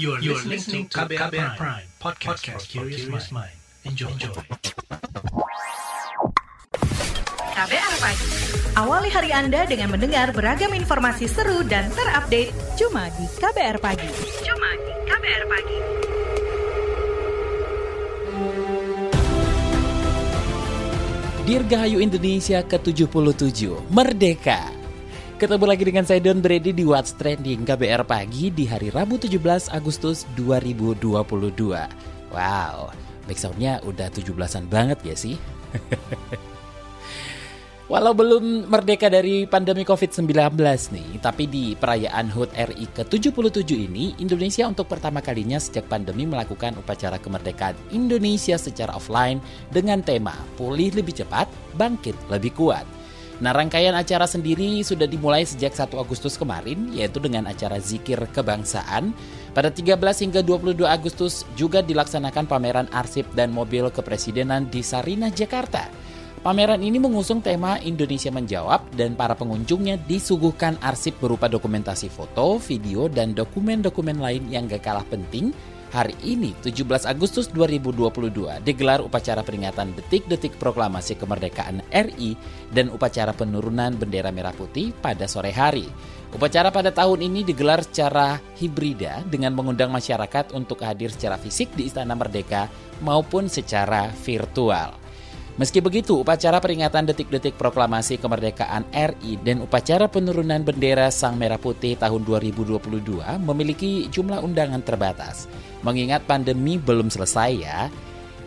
You are, you are listening to KBR, KBR Prime, Prime podcast, podcast for curious mind. Enjoy. Enjoy. KBR Pagi. Awali hari Anda dengan mendengar beragam informasi seru dan terupdate cuma di KBR Pagi. Cuma di KBR Pagi. Dirgahayu Indonesia ke-77, Merdeka. Ketemu lagi dengan saya Don Brady di What's Trending KBR Pagi di hari Rabu 17 Agustus 2022. Wow, backsoundnya udah 17-an banget ya sih? Walau belum merdeka dari pandemi COVID-19 nih, tapi di perayaan HUT RI ke-77 ini, Indonesia untuk pertama kalinya sejak pandemi melakukan upacara kemerdekaan Indonesia secara offline dengan tema Pulih Lebih Cepat, Bangkit Lebih Kuat. Nah, rangkaian acara sendiri sudah dimulai sejak 1 Agustus kemarin, yaitu dengan acara Zikir Kebangsaan. Pada 13 hingga 22 Agustus juga dilaksanakan pameran arsip dan mobil kepresidenan di Sarinah, Jakarta. Pameran ini mengusung tema Indonesia Menjawab dan para pengunjungnya disuguhkan arsip berupa dokumentasi foto, video, dan dokumen-dokumen lain yang gak kalah penting. Hari ini, 17 Agustus 2022, digelar upacara peringatan detik-detik proklamasi kemerdekaan RI dan upacara penurunan bendera merah putih pada sore hari. Upacara pada tahun ini digelar secara hibrida dengan mengundang masyarakat untuk hadir secara fisik di Istana Merdeka maupun secara virtual. Meski begitu, upacara peringatan detik-detik proklamasi kemerdekaan RI dan upacara penurunan bendera Sang Merah Putih tahun 2022 memiliki jumlah undangan terbatas. Mengingat pandemi belum selesai ya,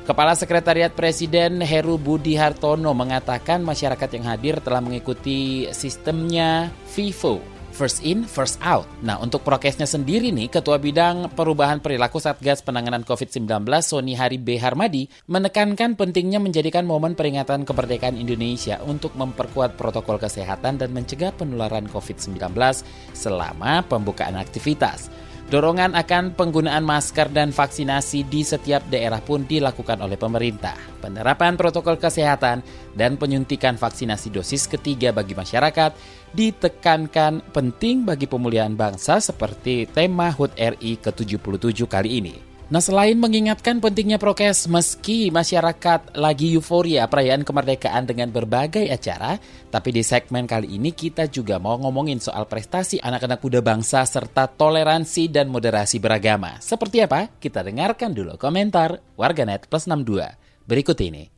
Kepala Sekretariat Presiden Heru Budi Hartono mengatakan masyarakat yang hadir telah mengikuti sistemnya FIFO first in, first out. Nah, untuk prokesnya sendiri nih, Ketua Bidang Perubahan Perilaku Satgas Penanganan COVID-19 Sony Hari B. Harmadi menekankan pentingnya menjadikan momen peringatan kemerdekaan Indonesia untuk memperkuat protokol kesehatan dan mencegah penularan COVID-19 selama pembukaan aktivitas. Dorongan akan penggunaan masker dan vaksinasi di setiap daerah pun dilakukan oleh pemerintah. Penerapan protokol kesehatan dan penyuntikan vaksinasi dosis ketiga bagi masyarakat ditekankan penting bagi pemulihan bangsa seperti tema HUT RI ke-77 kali ini. Nah selain mengingatkan pentingnya prokes meski masyarakat lagi euforia perayaan kemerdekaan dengan berbagai acara, tapi di segmen kali ini kita juga mau ngomongin soal prestasi anak-anak muda bangsa serta toleransi dan moderasi beragama. Seperti apa? Kita dengarkan dulu komentar warganet plus 62 berikut ini.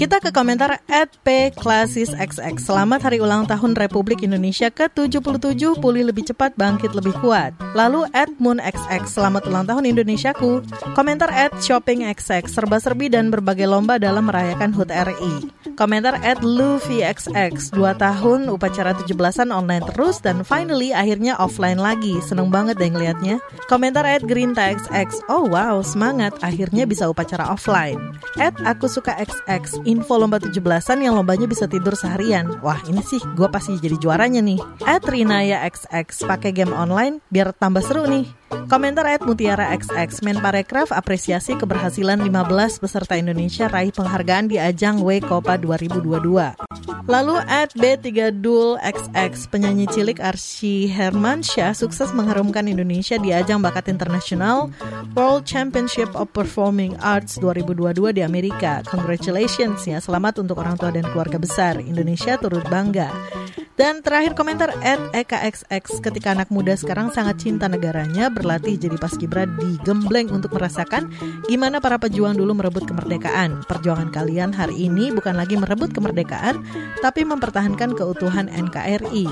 Kita ke komentar at P Klasis XX. Selamat hari ulang tahun Republik Indonesia ke-77, pulih lebih cepat, bangkit lebih kuat. Lalu at Moon XX, selamat ulang tahun Indonesiaku. Komentar at Shopping XX, serba-serbi dan berbagai lomba dalam merayakan HUT RI. Komentar at Luffy XX, 2 tahun upacara 17-an online terus dan finally akhirnya offline lagi. Seneng banget deh ngeliatnya. Komentar at Grinta XX, oh wow semangat akhirnya bisa upacara offline. At Aku Suka XX, info lomba 17-an yang lombanya bisa tidur seharian. Wah ini sih gue pasti jadi juaranya nih. At Rinaya XX, pakai game online biar tambah seru nih. Komentar at Mutiara XX, Menparekraf apresiasi keberhasilan 15 peserta Indonesia raih penghargaan di ajang W Copa 2022. Lalu at B3 Dul XX, penyanyi cilik Arsy Hermansyah sukses mengharumkan Indonesia di ajang bakat internasional World Championship of Performing Arts 2022 di Amerika. Congratulations ya, selamat untuk orang tua dan keluarga besar. Indonesia turut bangga. Dan terakhir komentar at EKXX ketika anak muda sekarang sangat cinta negaranya berlatih jadi paskibra digembleng untuk merasakan gimana para pejuang dulu merebut kemerdekaan. Perjuangan kalian hari ini bukan lagi merebut kemerdekaan tapi mempertahankan keutuhan NKRI.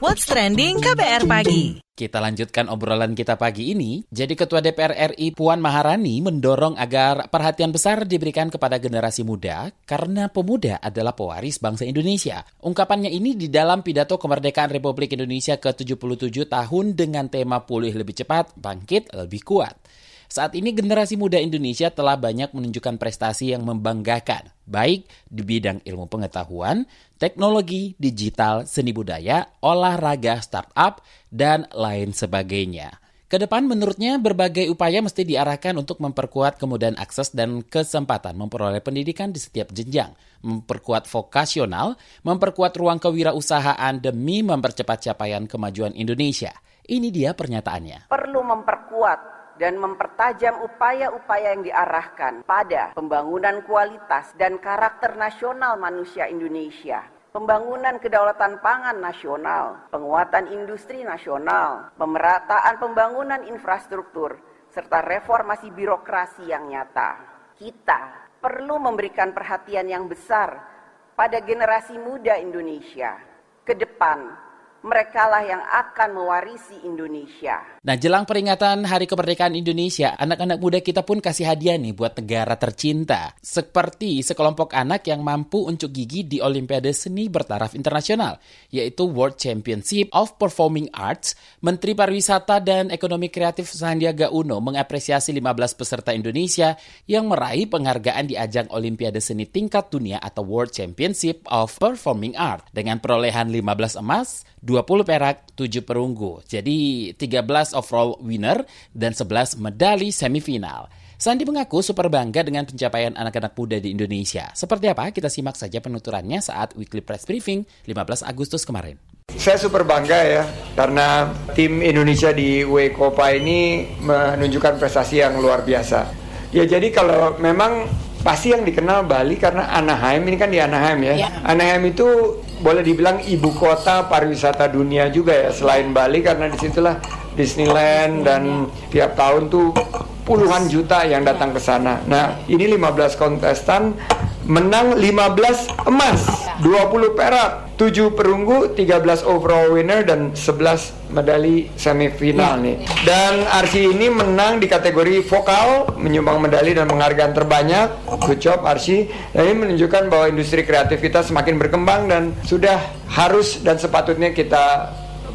What's trending KBR pagi? Kita lanjutkan obrolan kita pagi ini. Jadi Ketua DPR RI Puan Maharani mendorong agar perhatian besar diberikan kepada generasi muda karena pemuda adalah pewaris bangsa Indonesia. Ungkapannya ini di dalam pidato kemerdekaan Republik Indonesia ke-77 tahun dengan tema pulih lebih cepat, bangkit lebih kuat. Saat ini generasi muda Indonesia telah banyak menunjukkan prestasi yang membanggakan, baik di bidang ilmu pengetahuan, teknologi, digital, seni budaya, olahraga, startup, dan lain sebagainya. Ke depan menurutnya berbagai upaya mesti diarahkan untuk memperkuat kemudahan akses dan kesempatan memperoleh pendidikan di setiap jenjang, memperkuat vokasional, memperkuat ruang kewirausahaan demi mempercepat capaian kemajuan Indonesia. Ini dia pernyataannya. Perlu memperkuat dan mempertajam upaya-upaya yang diarahkan pada pembangunan kualitas dan karakter nasional manusia Indonesia pembangunan kedaulatan pangan nasional, penguatan industri nasional, pemerataan pembangunan infrastruktur, serta reformasi birokrasi yang nyata. Kita perlu memberikan perhatian yang besar pada generasi muda Indonesia ke depan merekalah yang akan mewarisi Indonesia. Nah, jelang peringatan Hari Kemerdekaan Indonesia, anak-anak muda kita pun kasih hadiah nih buat negara tercinta. Seperti sekelompok anak yang mampu unjuk gigi di Olimpiade Seni Bertaraf Internasional, yaitu World Championship of Performing Arts. Menteri Pariwisata dan Ekonomi Kreatif Sandiaga Uno mengapresiasi 15 peserta Indonesia yang meraih penghargaan di ajang Olimpiade Seni tingkat dunia atau World Championship of Performing Arts dengan perolehan 15 emas, 20 perak, 7 perunggu. Jadi 13 overall winner dan 11 medali semifinal. Sandi mengaku super bangga dengan pencapaian anak-anak muda di Indonesia. Seperti apa? Kita simak saja penuturannya saat Weekly Press Briefing 15 Agustus kemarin. Saya super bangga ya karena tim Indonesia di Copa ini menunjukkan prestasi yang luar biasa. Ya jadi kalau memang pasti yang dikenal Bali karena Anaheim ini kan di Anaheim ya. ya. Anaheim itu boleh dibilang ibu kota pariwisata dunia juga ya selain Bali karena di situlah Disneyland dan tiap tahun tuh puluhan juta yang datang ke sana. Nah, ini 15 kontestan menang 15 emas, 20 perak, 7 perunggu, 13 overall winner dan 11 medali semifinal ya. nih. Dan Arsi ini menang di kategori vokal, menyumbang medali dan penghargaan terbanyak. Good job Arsi. Dan ini menunjukkan bahwa industri kreatif kita semakin berkembang dan sudah harus dan sepatutnya kita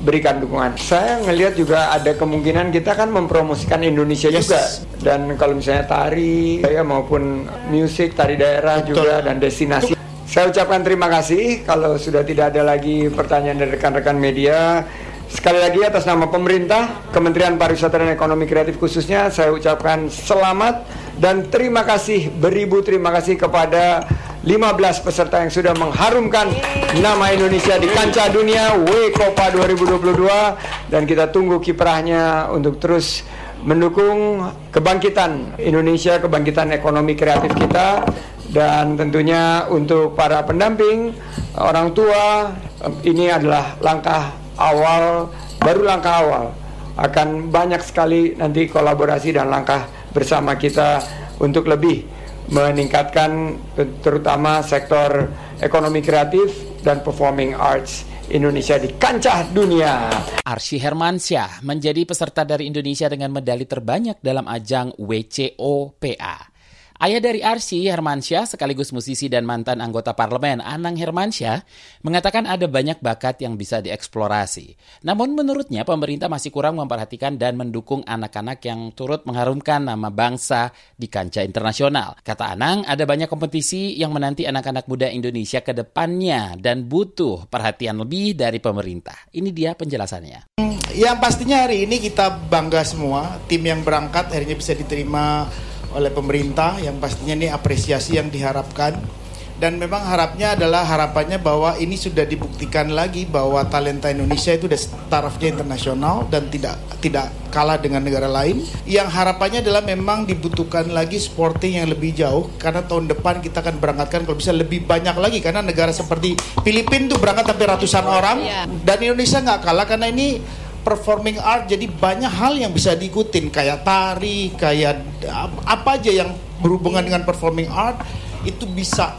berikan dukungan. Saya ngelihat juga ada kemungkinan kita kan mempromosikan Indonesia yes. juga dan kalau misalnya tari ya maupun musik tari daerah Betul. juga dan destinasi. Saya ucapkan terima kasih kalau sudah tidak ada lagi pertanyaan dari rekan-rekan media. Sekali lagi atas nama pemerintah, Kementerian Pariwisata dan Ekonomi Kreatif khususnya saya ucapkan selamat dan terima kasih beribu terima kasih kepada 15 peserta yang sudah mengharumkan nama Indonesia di kancah dunia W Copa 2022 dan kita tunggu kiprahnya untuk terus mendukung kebangkitan Indonesia, kebangkitan ekonomi kreatif kita. Dan tentunya untuk para pendamping orang tua ini adalah langkah awal baru langkah awal. Akan banyak sekali nanti kolaborasi dan langkah bersama kita untuk lebih meningkatkan terutama sektor ekonomi kreatif dan performing arts Indonesia di kancah dunia. Arsy Hermansyah menjadi peserta dari Indonesia dengan medali terbanyak dalam ajang WCOPA. Ayah dari Arsi, Hermansyah, sekaligus musisi dan mantan anggota parlemen, Anang Hermansyah, mengatakan ada banyak bakat yang bisa dieksplorasi. Namun menurutnya pemerintah masih kurang memperhatikan dan mendukung anak-anak yang turut mengharumkan nama bangsa di kancah internasional. Kata Anang, ada banyak kompetisi yang menanti anak-anak muda Indonesia ke depannya dan butuh perhatian lebih dari pemerintah. Ini dia penjelasannya. Yang pastinya hari ini kita bangga semua, tim yang berangkat akhirnya bisa diterima oleh pemerintah yang pastinya ini apresiasi yang diharapkan dan memang harapnya adalah harapannya bahwa ini sudah dibuktikan lagi bahwa talenta Indonesia itu sudah tarafnya internasional dan tidak tidak kalah dengan negara lain. Yang harapannya adalah memang dibutuhkan lagi sporting yang lebih jauh karena tahun depan kita akan berangkatkan kalau bisa lebih banyak lagi karena negara seperti Filipina itu berangkat sampai ratusan orang iya. dan Indonesia nggak kalah karena ini performing art jadi banyak hal yang bisa diikutin kayak tari kayak apa aja yang berhubungan dengan performing art itu bisa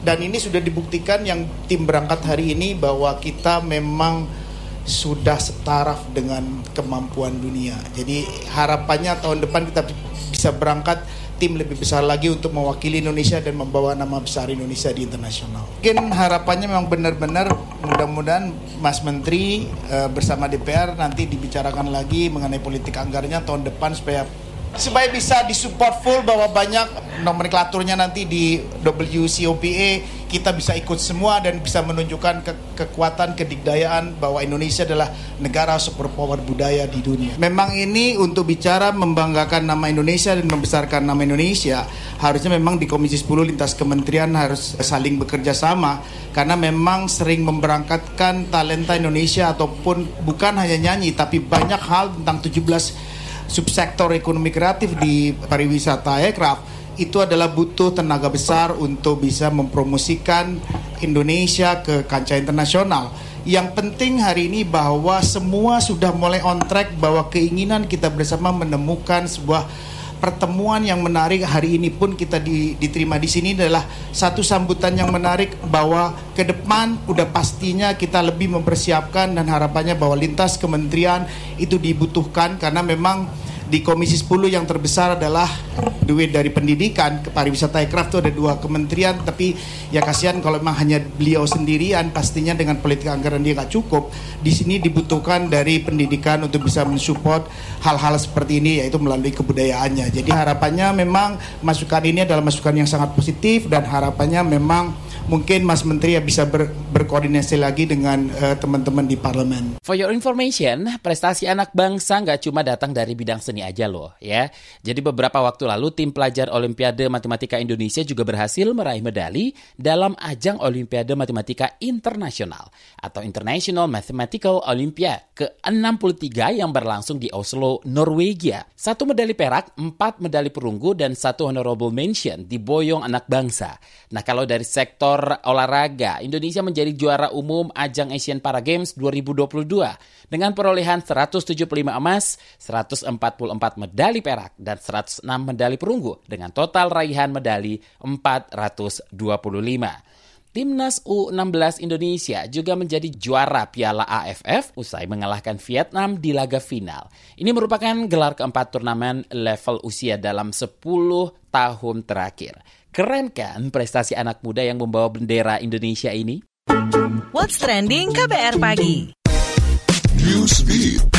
dan ini sudah dibuktikan yang tim berangkat hari ini bahwa kita memang sudah setaraf dengan kemampuan dunia. Jadi harapannya tahun depan kita bisa berangkat tim lebih besar lagi untuk mewakili Indonesia dan membawa nama besar Indonesia di internasional. Mungkin harapannya memang benar-benar mudah-mudahan Mas Menteri uh, bersama DPR nanti dibicarakan lagi mengenai politik anggarannya tahun depan supaya supaya bisa disupport full bahwa banyak nomenklaturnya nanti di WCOPA kita bisa ikut semua dan bisa menunjukkan ke kekuatan kedigdayaan bahwa Indonesia adalah negara superpower budaya di dunia. Memang ini untuk bicara membanggakan nama Indonesia dan membesarkan nama Indonesia harusnya memang di Komisi 10 lintas kementerian harus saling bekerja sama karena memang sering memberangkatkan talenta Indonesia ataupun bukan hanya nyanyi tapi banyak hal tentang 17 subsektor ekonomi kreatif di pariwisata aircraft itu adalah butuh tenaga besar untuk bisa mempromosikan Indonesia ke kancah internasional. Yang penting hari ini bahwa semua sudah mulai on track bahwa keinginan kita bersama menemukan sebuah pertemuan yang menarik hari ini pun kita di, diterima di sini adalah satu sambutan yang menarik bahwa ke depan udah pastinya kita lebih mempersiapkan dan harapannya bahwa lintas kementerian itu dibutuhkan karena memang di Komisi 10 yang terbesar adalah duit dari pendidikan ke pariwisata aircraft itu ada dua kementerian. Tapi ya kasihan kalau memang hanya beliau sendirian pastinya dengan politik anggaran dia nggak cukup. Di sini dibutuhkan dari pendidikan untuk bisa mensupport hal-hal seperti ini yaitu melalui kebudayaannya. Jadi harapannya memang masukan ini adalah masukan yang sangat positif dan harapannya memang mungkin Mas Menteri ya bisa ber, berkoordinasi lagi dengan uh, teman-teman di parlemen. For your information, prestasi anak bangsa nggak cuma datang dari bidang seni aja loh ya. Jadi beberapa waktu lalu tim pelajar Olimpiade Matematika Indonesia juga berhasil meraih medali dalam ajang Olimpiade Matematika Internasional atau International Mathematical Olympiad ke-63 yang berlangsung di Oslo, Norwegia. Satu medali perak, empat medali perunggu, dan satu honorable mention di boyong anak bangsa. Nah kalau dari sektor olahraga, Indonesia menjadi juara umum ajang Asian Para Games 2022 dengan perolehan 175 emas, 144 medali perak, dan 106 medali perunggu dengan total raihan medali 425. Timnas U16 Indonesia juga menjadi juara Piala AFF usai mengalahkan Vietnam di laga final. Ini merupakan gelar keempat turnamen level usia dalam 10 tahun terakhir. Keren kan prestasi anak muda yang membawa bendera Indonesia ini? What's trending KBR pagi? Newsbeat.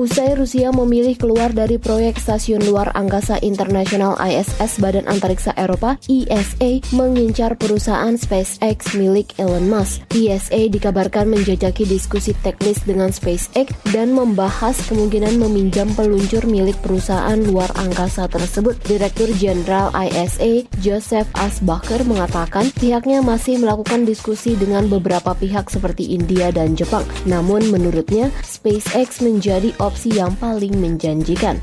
Usai Rusia memilih keluar dari proyek Stasiun Luar Angkasa Internasional ISS Badan Antariksa Eropa ESA mengincar perusahaan SpaceX milik Elon Musk. ESA dikabarkan menjajaki diskusi teknis dengan SpaceX dan membahas kemungkinan meminjam peluncur milik perusahaan luar angkasa tersebut. Direktur Jenderal ISA Joseph Asbacher mengatakan pihaknya masih melakukan diskusi dengan beberapa pihak seperti India dan Jepang. Namun menurutnya SpaceX menjadi opsi yang paling menjanjikan.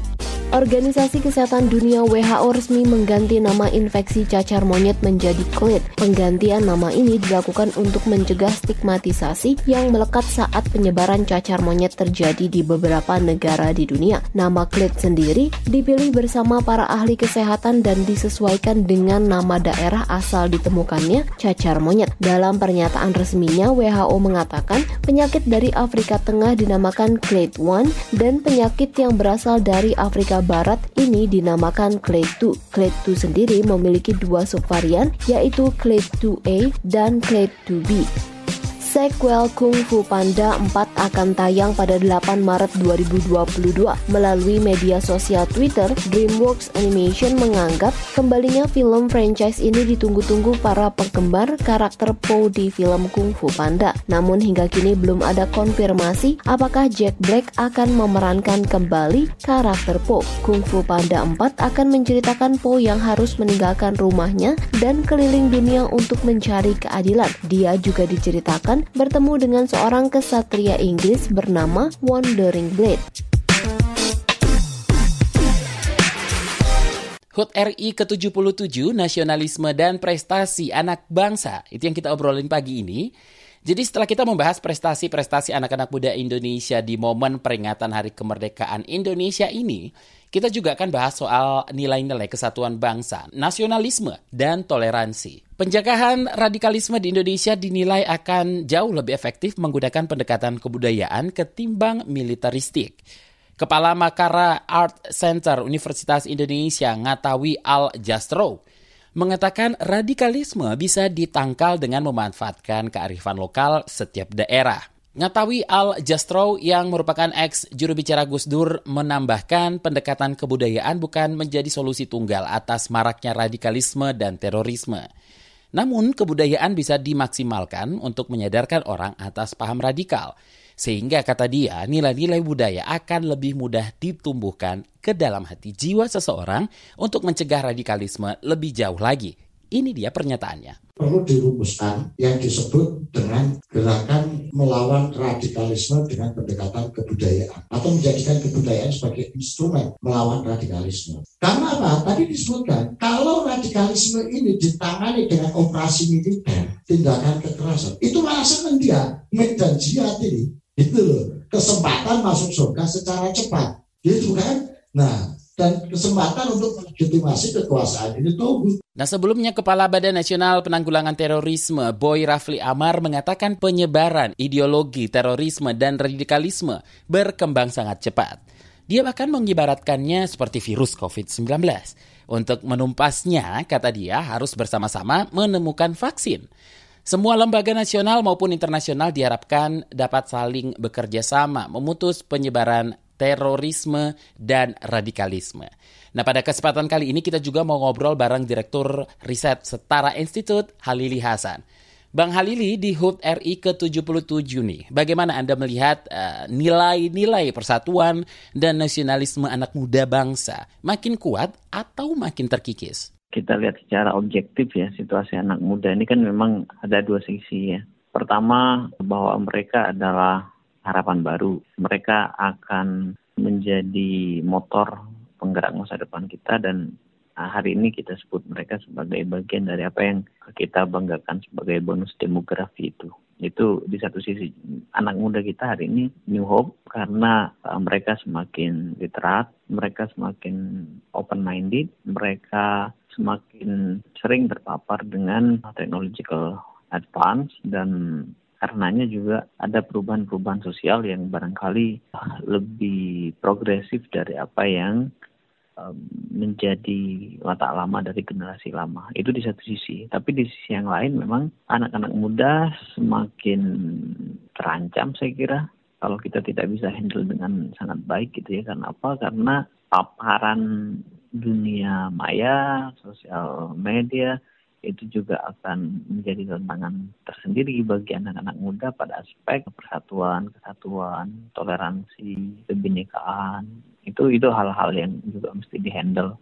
Organisasi Kesehatan Dunia WHO resmi mengganti nama infeksi cacar monyet menjadi KLID. Penggantian nama ini dilakukan untuk mencegah stigmatisasi yang melekat saat penyebaran cacar monyet terjadi di beberapa negara di dunia. Nama KLID sendiri dipilih bersama para ahli kesehatan dan disesuaikan dengan nama daerah asal ditemukannya cacar monyet. Dalam pernyataan resminya, WHO mengatakan penyakit dari Afrika Tengah dinamakan KLID 1 dan penyakit yang berasal dari Afrika Barat ini dinamakan Clade 2. Clade 2 sendiri memiliki dua subvarian yaitu Clade 2A dan Clade 2B. Sequel Kung Fu Panda 4 akan tayang pada 8 Maret 2022. Melalui media sosial Twitter, DreamWorks Animation menganggap kembalinya film franchise ini ditunggu-tunggu para penggemar karakter Po di film Kung Fu Panda. Namun hingga kini belum ada konfirmasi apakah Jack Black akan memerankan kembali karakter Po. Kung Fu Panda 4 akan menceritakan Po yang harus meninggalkan rumahnya dan keliling dunia untuk mencari keadilan. Dia juga diceritakan bertemu dengan seorang kesatria Inggris bernama Wandering Blade. HUT RI ke-77, Nasionalisme dan Prestasi Anak Bangsa. Itu yang kita obrolin pagi ini. Jadi setelah kita membahas prestasi-prestasi anak-anak muda Indonesia di momen peringatan Hari Kemerdekaan Indonesia ini, kita juga akan bahas soal nilai-nilai kesatuan bangsa, nasionalisme, dan toleransi. Penjagaan radikalisme di Indonesia dinilai akan jauh lebih efektif menggunakan pendekatan kebudayaan ketimbang militeristik. Kepala Makara Art Center Universitas Indonesia Ngatawi Al Jastro mengatakan radikalisme bisa ditangkal dengan memanfaatkan kearifan lokal setiap daerah. Ngatawi Al Jastrow yang merupakan ex juru bicara Gus Dur menambahkan pendekatan kebudayaan bukan menjadi solusi tunggal atas maraknya radikalisme dan terorisme. Namun kebudayaan bisa dimaksimalkan untuk menyadarkan orang atas paham radikal. Sehingga kata dia, nilai-nilai budaya akan lebih mudah ditumbuhkan ke dalam hati jiwa seseorang untuk mencegah radikalisme lebih jauh lagi. Ini dia pernyataannya perlu dirumuskan yang disebut dengan gerakan melawan radikalisme dengan pendekatan kebudayaan atau menjadikan kebudayaan sebagai instrumen melawan radikalisme. Karena apa? Tadi disebutkan kalau radikalisme ini ditangani dengan operasi militer, tindakan kekerasan, itu malah senang dia medan jihad ini. Itu loh, kesempatan masuk surga secara cepat. Gitu kan? Nah, dan kesempatan untuk legitimasi kekuasaan ini tunggu. Nah sebelumnya Kepala Badan Nasional Penanggulangan Terorisme Boy Rafli Amar mengatakan penyebaran ideologi terorisme dan radikalisme berkembang sangat cepat. Dia bahkan mengibaratkannya seperti virus COVID-19. Untuk menumpasnya, kata dia, harus bersama-sama menemukan vaksin. Semua lembaga nasional maupun internasional diharapkan dapat saling bekerja sama memutus penyebaran terorisme, dan radikalisme. Nah, pada kesempatan kali ini kita juga mau ngobrol bareng Direktur Riset Setara Institute, Halili Hasan. Bang Halili di HUT RI ke-77 nih, bagaimana Anda melihat eh, nilai-nilai uh, persatuan dan nasionalisme anak muda bangsa makin kuat atau makin terkikis? Kita lihat secara objektif ya, situasi anak muda ini kan memang ada dua sisi ya. Pertama, bahwa mereka adalah harapan baru. Mereka akan menjadi motor penggerak masa depan kita dan ah, hari ini kita sebut mereka sebagai bagian dari apa yang kita banggakan sebagai bonus demografi itu. Itu di satu sisi anak muda kita hari ini new hope karena ah, mereka semakin literat, mereka semakin open minded, mereka semakin sering terpapar dengan technological advance dan karenanya juga ada perubahan-perubahan sosial yang barangkali lebih progresif dari apa yang menjadi watak lama dari generasi lama. Itu di satu sisi. Tapi di sisi yang lain memang anak-anak muda semakin terancam saya kira kalau kita tidak bisa handle dengan sangat baik gitu ya. Karena apa? Karena paparan dunia maya, sosial media, itu juga akan menjadi tantangan tersendiri bagi anak-anak muda pada aspek persatuan, kesatuan, toleransi, kebinekaan. Itu itu hal-hal yang juga mesti dihandle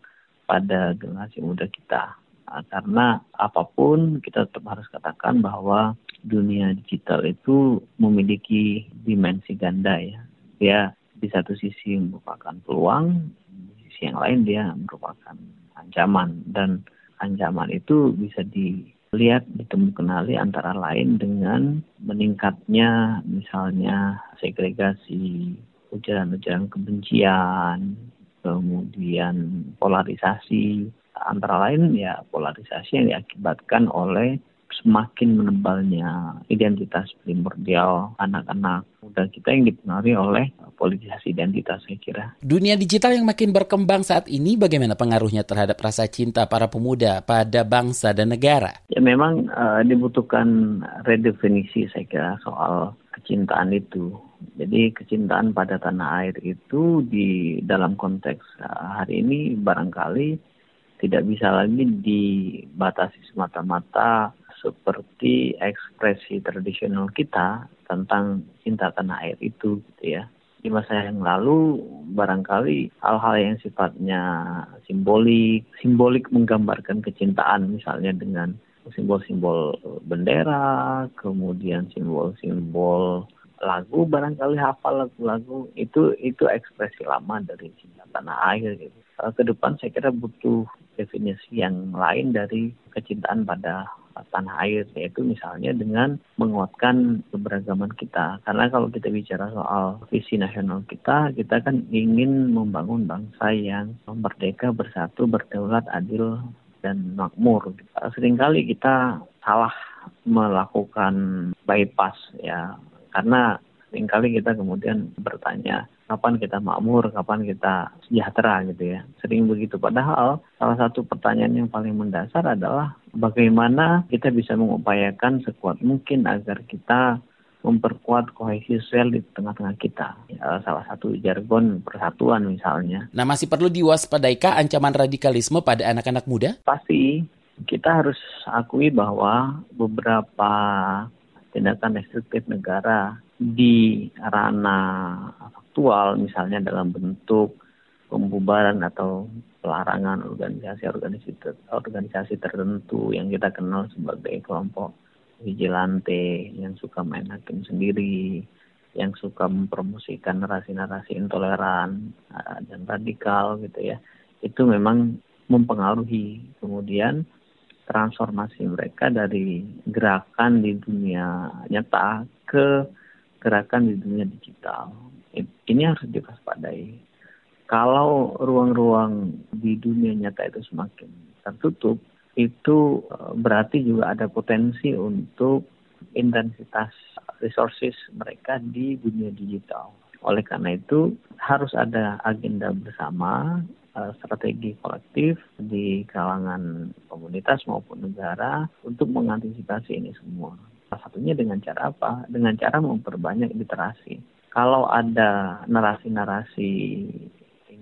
pada generasi muda kita. Nah, karena apa pun kita tetap harus katakan bahwa dunia digital itu memiliki dimensi ganda ya. Dia di satu sisi merupakan peluang, di sisi yang lain dia merupakan ancaman. Dan ancaman itu bisa dilihat kenali antara lain dengan meningkatnya misalnya segregasi, ujaran-ujaran kebencian, kemudian polarisasi, antara lain ya polarisasi yang diakibatkan oleh semakin menebalnya identitas primordial anak-anak muda kita yang dipengaruhi oleh politisasi identitas saya kira. Dunia digital yang makin berkembang saat ini bagaimana pengaruhnya terhadap rasa cinta para pemuda pada bangsa dan negara? Ya memang uh, dibutuhkan redefinisi saya kira soal kecintaan itu. Jadi kecintaan pada tanah air itu di dalam konteks uh, hari ini barangkali tidak bisa lagi dibatasi semata-mata seperti ekspresi tradisional kita tentang cinta tanah air itu gitu ya. Di masa yang lalu barangkali hal-hal yang sifatnya simbolik, simbolik menggambarkan kecintaan misalnya dengan simbol-simbol bendera, kemudian simbol-simbol lagu barangkali hafal lagu-lagu itu itu ekspresi lama dari cinta tanah air gitu. Ke depan saya kira butuh definisi yang lain dari kecintaan pada tanah air yaitu misalnya dengan menguatkan keberagaman kita. Karena kalau kita bicara soal visi nasional kita kita kan ingin membangun bangsa yang merdeka bersatu berdaulat adil dan makmur. Seringkali kita salah melakukan bypass ya. Karena sering kali kita kemudian bertanya kapan kita makmur, kapan kita sejahtera gitu ya. Sering begitu. Padahal salah satu pertanyaan yang paling mendasar adalah bagaimana kita bisa mengupayakan sekuat mungkin agar kita memperkuat kohesi sosial di tengah-tengah kita. Ya, salah satu jargon persatuan misalnya. Nah, masih perlu diwaspadaikah ancaman radikalisme pada anak-anak muda? Pasti. Kita harus akui bahwa beberapa tindakan restriktif negara di ranah faktual misalnya dalam bentuk pembubaran atau pelarangan organisasi-organisasi organisasi tertentu yang kita kenal sebagai kelompok vigilante yang suka main hakim sendiri, yang suka mempromosikan narasi-narasi intoleran uh, dan radikal gitu ya. Itu memang mempengaruhi kemudian transformasi mereka dari gerakan di dunia nyata ke gerakan di dunia digital. Ini harus diwaspadai kalau ruang-ruang di dunia nyata itu semakin tertutup, itu eh, berarti juga ada potensi untuk intensitas resources mereka di dunia digital. Oleh karena itu harus ada agenda bersama, eh, strategi kolektif di kalangan komunitas maupun negara untuk mengantisipasi ini semua. Salah satunya dengan cara apa? Dengan cara memperbanyak literasi. Kalau ada narasi-narasi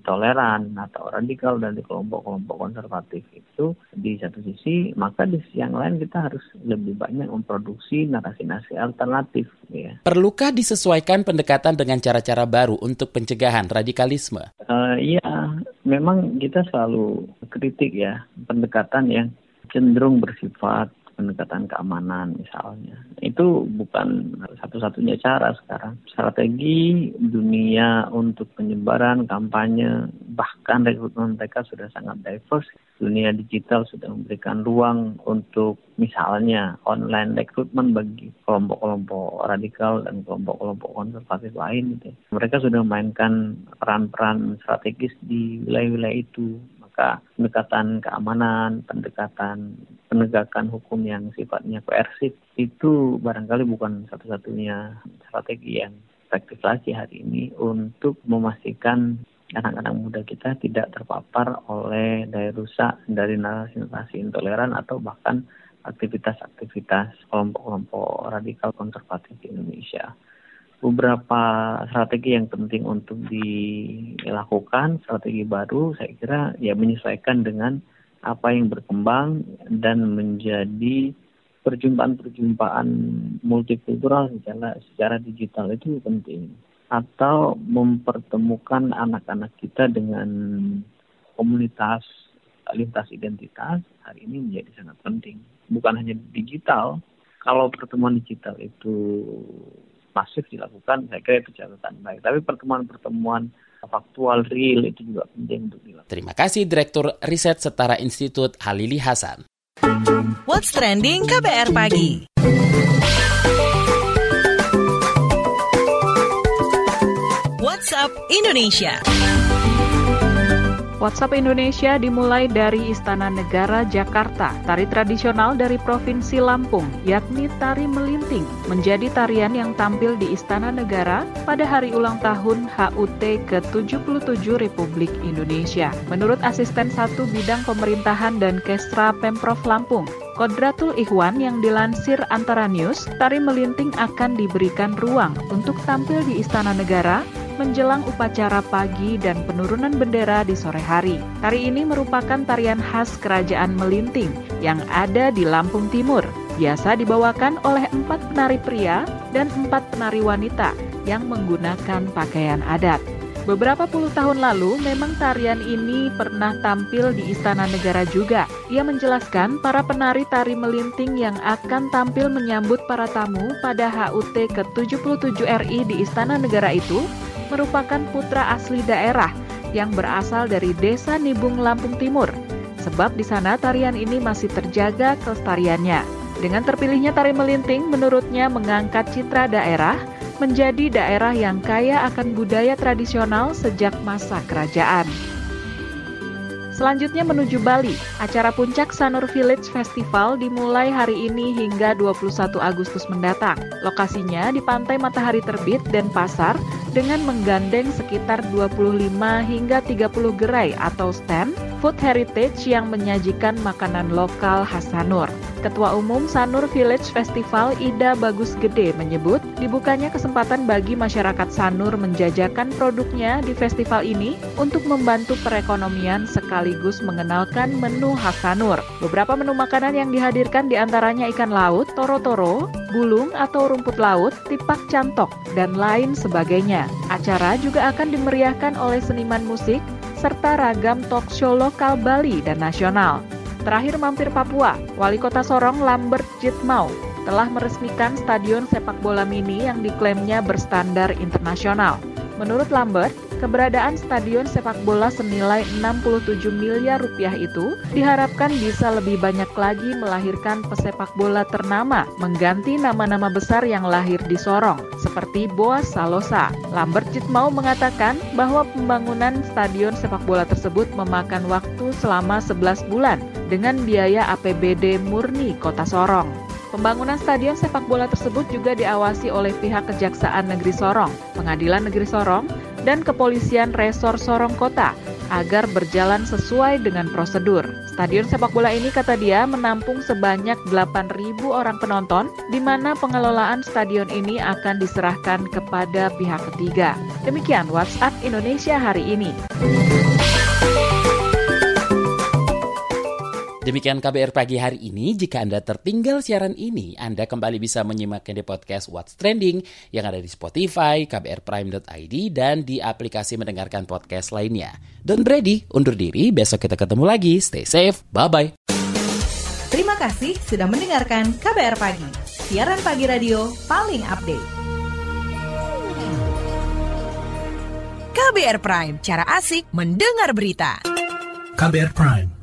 intoleran atau radikal dari kelompok-kelompok konservatif itu di satu sisi maka di sisi yang lain kita harus lebih banyak memproduksi narasi-narasi alternatif ya. Perlukah disesuaikan pendekatan dengan cara-cara baru untuk pencegahan radikalisme? Uh, iya, memang kita selalu kritik ya pendekatan yang cenderung bersifat pendekatan keamanan misalnya. Itu bukan satu-satunya cara sekarang. Strategi dunia untuk penyebaran, kampanye, bahkan rekrutmen mereka sudah sangat diverse. Dunia digital sudah memberikan ruang untuk misalnya online rekrutmen bagi kelompok-kelompok radikal dan kelompok-kelompok konservatif lain. Gitu. Mereka sudah memainkan peran-peran strategis di wilayah-wilayah itu maka pendekatan keamanan, pendekatan penegakan hukum yang sifatnya koersif itu barangkali bukan satu-satunya strategi yang efektif lagi hari ini untuk memastikan anak-anak muda kita tidak terpapar oleh daya rusak dari narasi-narasi intoleran atau bahkan aktivitas-aktivitas kelompok-kelompok radikal konservatif di Indonesia. Beberapa strategi yang penting untuk dilakukan, strategi baru saya kira ya menyesuaikan dengan apa yang berkembang dan menjadi perjumpaan-perjumpaan multikultural secara secara digital itu penting atau mempertemukan anak-anak kita dengan komunitas lintas identitas hari ini menjadi sangat penting bukan hanya digital kalau pertemuan digital itu masif dilakukan, saya kira itu catatan baik. Tapi pertemuan-pertemuan faktual real itu juga penting untuk dilakukan. Terima kasih Direktur Riset Setara Institut Halili Hasan. What's trending KBR pagi? WhatsApp Indonesia. WhatsApp Indonesia dimulai dari Istana Negara Jakarta. Tari tradisional dari Provinsi Lampung, yakni Tari Melinting, menjadi tarian yang tampil di Istana Negara pada hari ulang tahun HUT ke-77 Republik Indonesia. Menurut Asisten Satu Bidang Pemerintahan dan Kestra Pemprov Lampung, Kodratul Ikhwan yang dilansir antara news, tari melinting akan diberikan ruang untuk tampil di Istana Negara menjelang upacara pagi dan penurunan bendera di sore hari. Tari ini merupakan tarian khas Kerajaan Melinting yang ada di Lampung Timur. Biasa dibawakan oleh empat penari pria dan empat penari wanita yang menggunakan pakaian adat. Beberapa puluh tahun lalu, memang tarian ini pernah tampil di Istana Negara juga. Ia menjelaskan para penari tari melinting yang akan tampil menyambut para tamu pada HUT ke-77 RI di Istana Negara itu merupakan putra asli daerah yang berasal dari Desa Nibung, Lampung Timur. Sebab di sana tarian ini masih terjaga kelestariannya. Dengan terpilihnya tari melinting, menurutnya mengangkat citra daerah menjadi daerah yang kaya akan budaya tradisional sejak masa kerajaan. Selanjutnya menuju Bali. Acara puncak Sanur Village Festival dimulai hari ini hingga 21 Agustus mendatang. Lokasinya di Pantai Matahari Terbit dan Pasar dengan menggandeng sekitar 25 hingga 30 gerai atau stand food heritage yang menyajikan makanan lokal khas Sanur. Ketua Umum Sanur Village Festival Ida Bagus Gede menyebut dibukanya kesempatan bagi masyarakat Sanur menjajakan produknya di festival ini untuk membantu perekonomian sekaligus mengenalkan menu khas Sanur. Beberapa menu makanan yang dihadirkan di antaranya ikan laut, toro-toro, bulung atau rumput laut, tipak cantok, dan lain sebagainya. Acara juga akan dimeriahkan oleh seniman musik serta ragam talk show lokal Bali dan nasional. Terakhir mampir Papua, Wali Kota Sorong Lambert Jitmau telah meresmikan stadion sepak bola mini yang diklaimnya berstandar internasional. Menurut Lambert, keberadaan stadion sepak bola senilai 67 miliar rupiah itu diharapkan bisa lebih banyak lagi melahirkan pesepak bola ternama, mengganti nama-nama besar yang lahir di Sorong, seperti Boas Salosa. Lambert Jitmau mengatakan bahwa pembangunan stadion sepak bola tersebut memakan waktu selama 11 bulan dengan biaya APBD murni Kota Sorong. Pembangunan stadion sepak bola tersebut juga diawasi oleh pihak Kejaksaan Negeri Sorong, Pengadilan Negeri Sorong, dan Kepolisian Resor Sorong Kota agar berjalan sesuai dengan prosedur. Stadion sepak bola ini kata dia menampung sebanyak 8.000 orang penonton di mana pengelolaan stadion ini akan diserahkan kepada pihak ketiga. Demikian WhatsApp Indonesia hari ini. Demikian KBR pagi hari ini. Jika Anda tertinggal siaran ini, Anda kembali bisa menyimaknya di podcast What's Trending yang ada di Spotify, kbrprime.id, dan di aplikasi mendengarkan podcast lainnya. Don't ready, undur diri. Besok kita ketemu lagi. Stay safe. Bye-bye. Terima kasih sudah mendengarkan KBR Pagi, siaran pagi radio paling update. KBR Prime, cara asik mendengar berita. KBR Prime,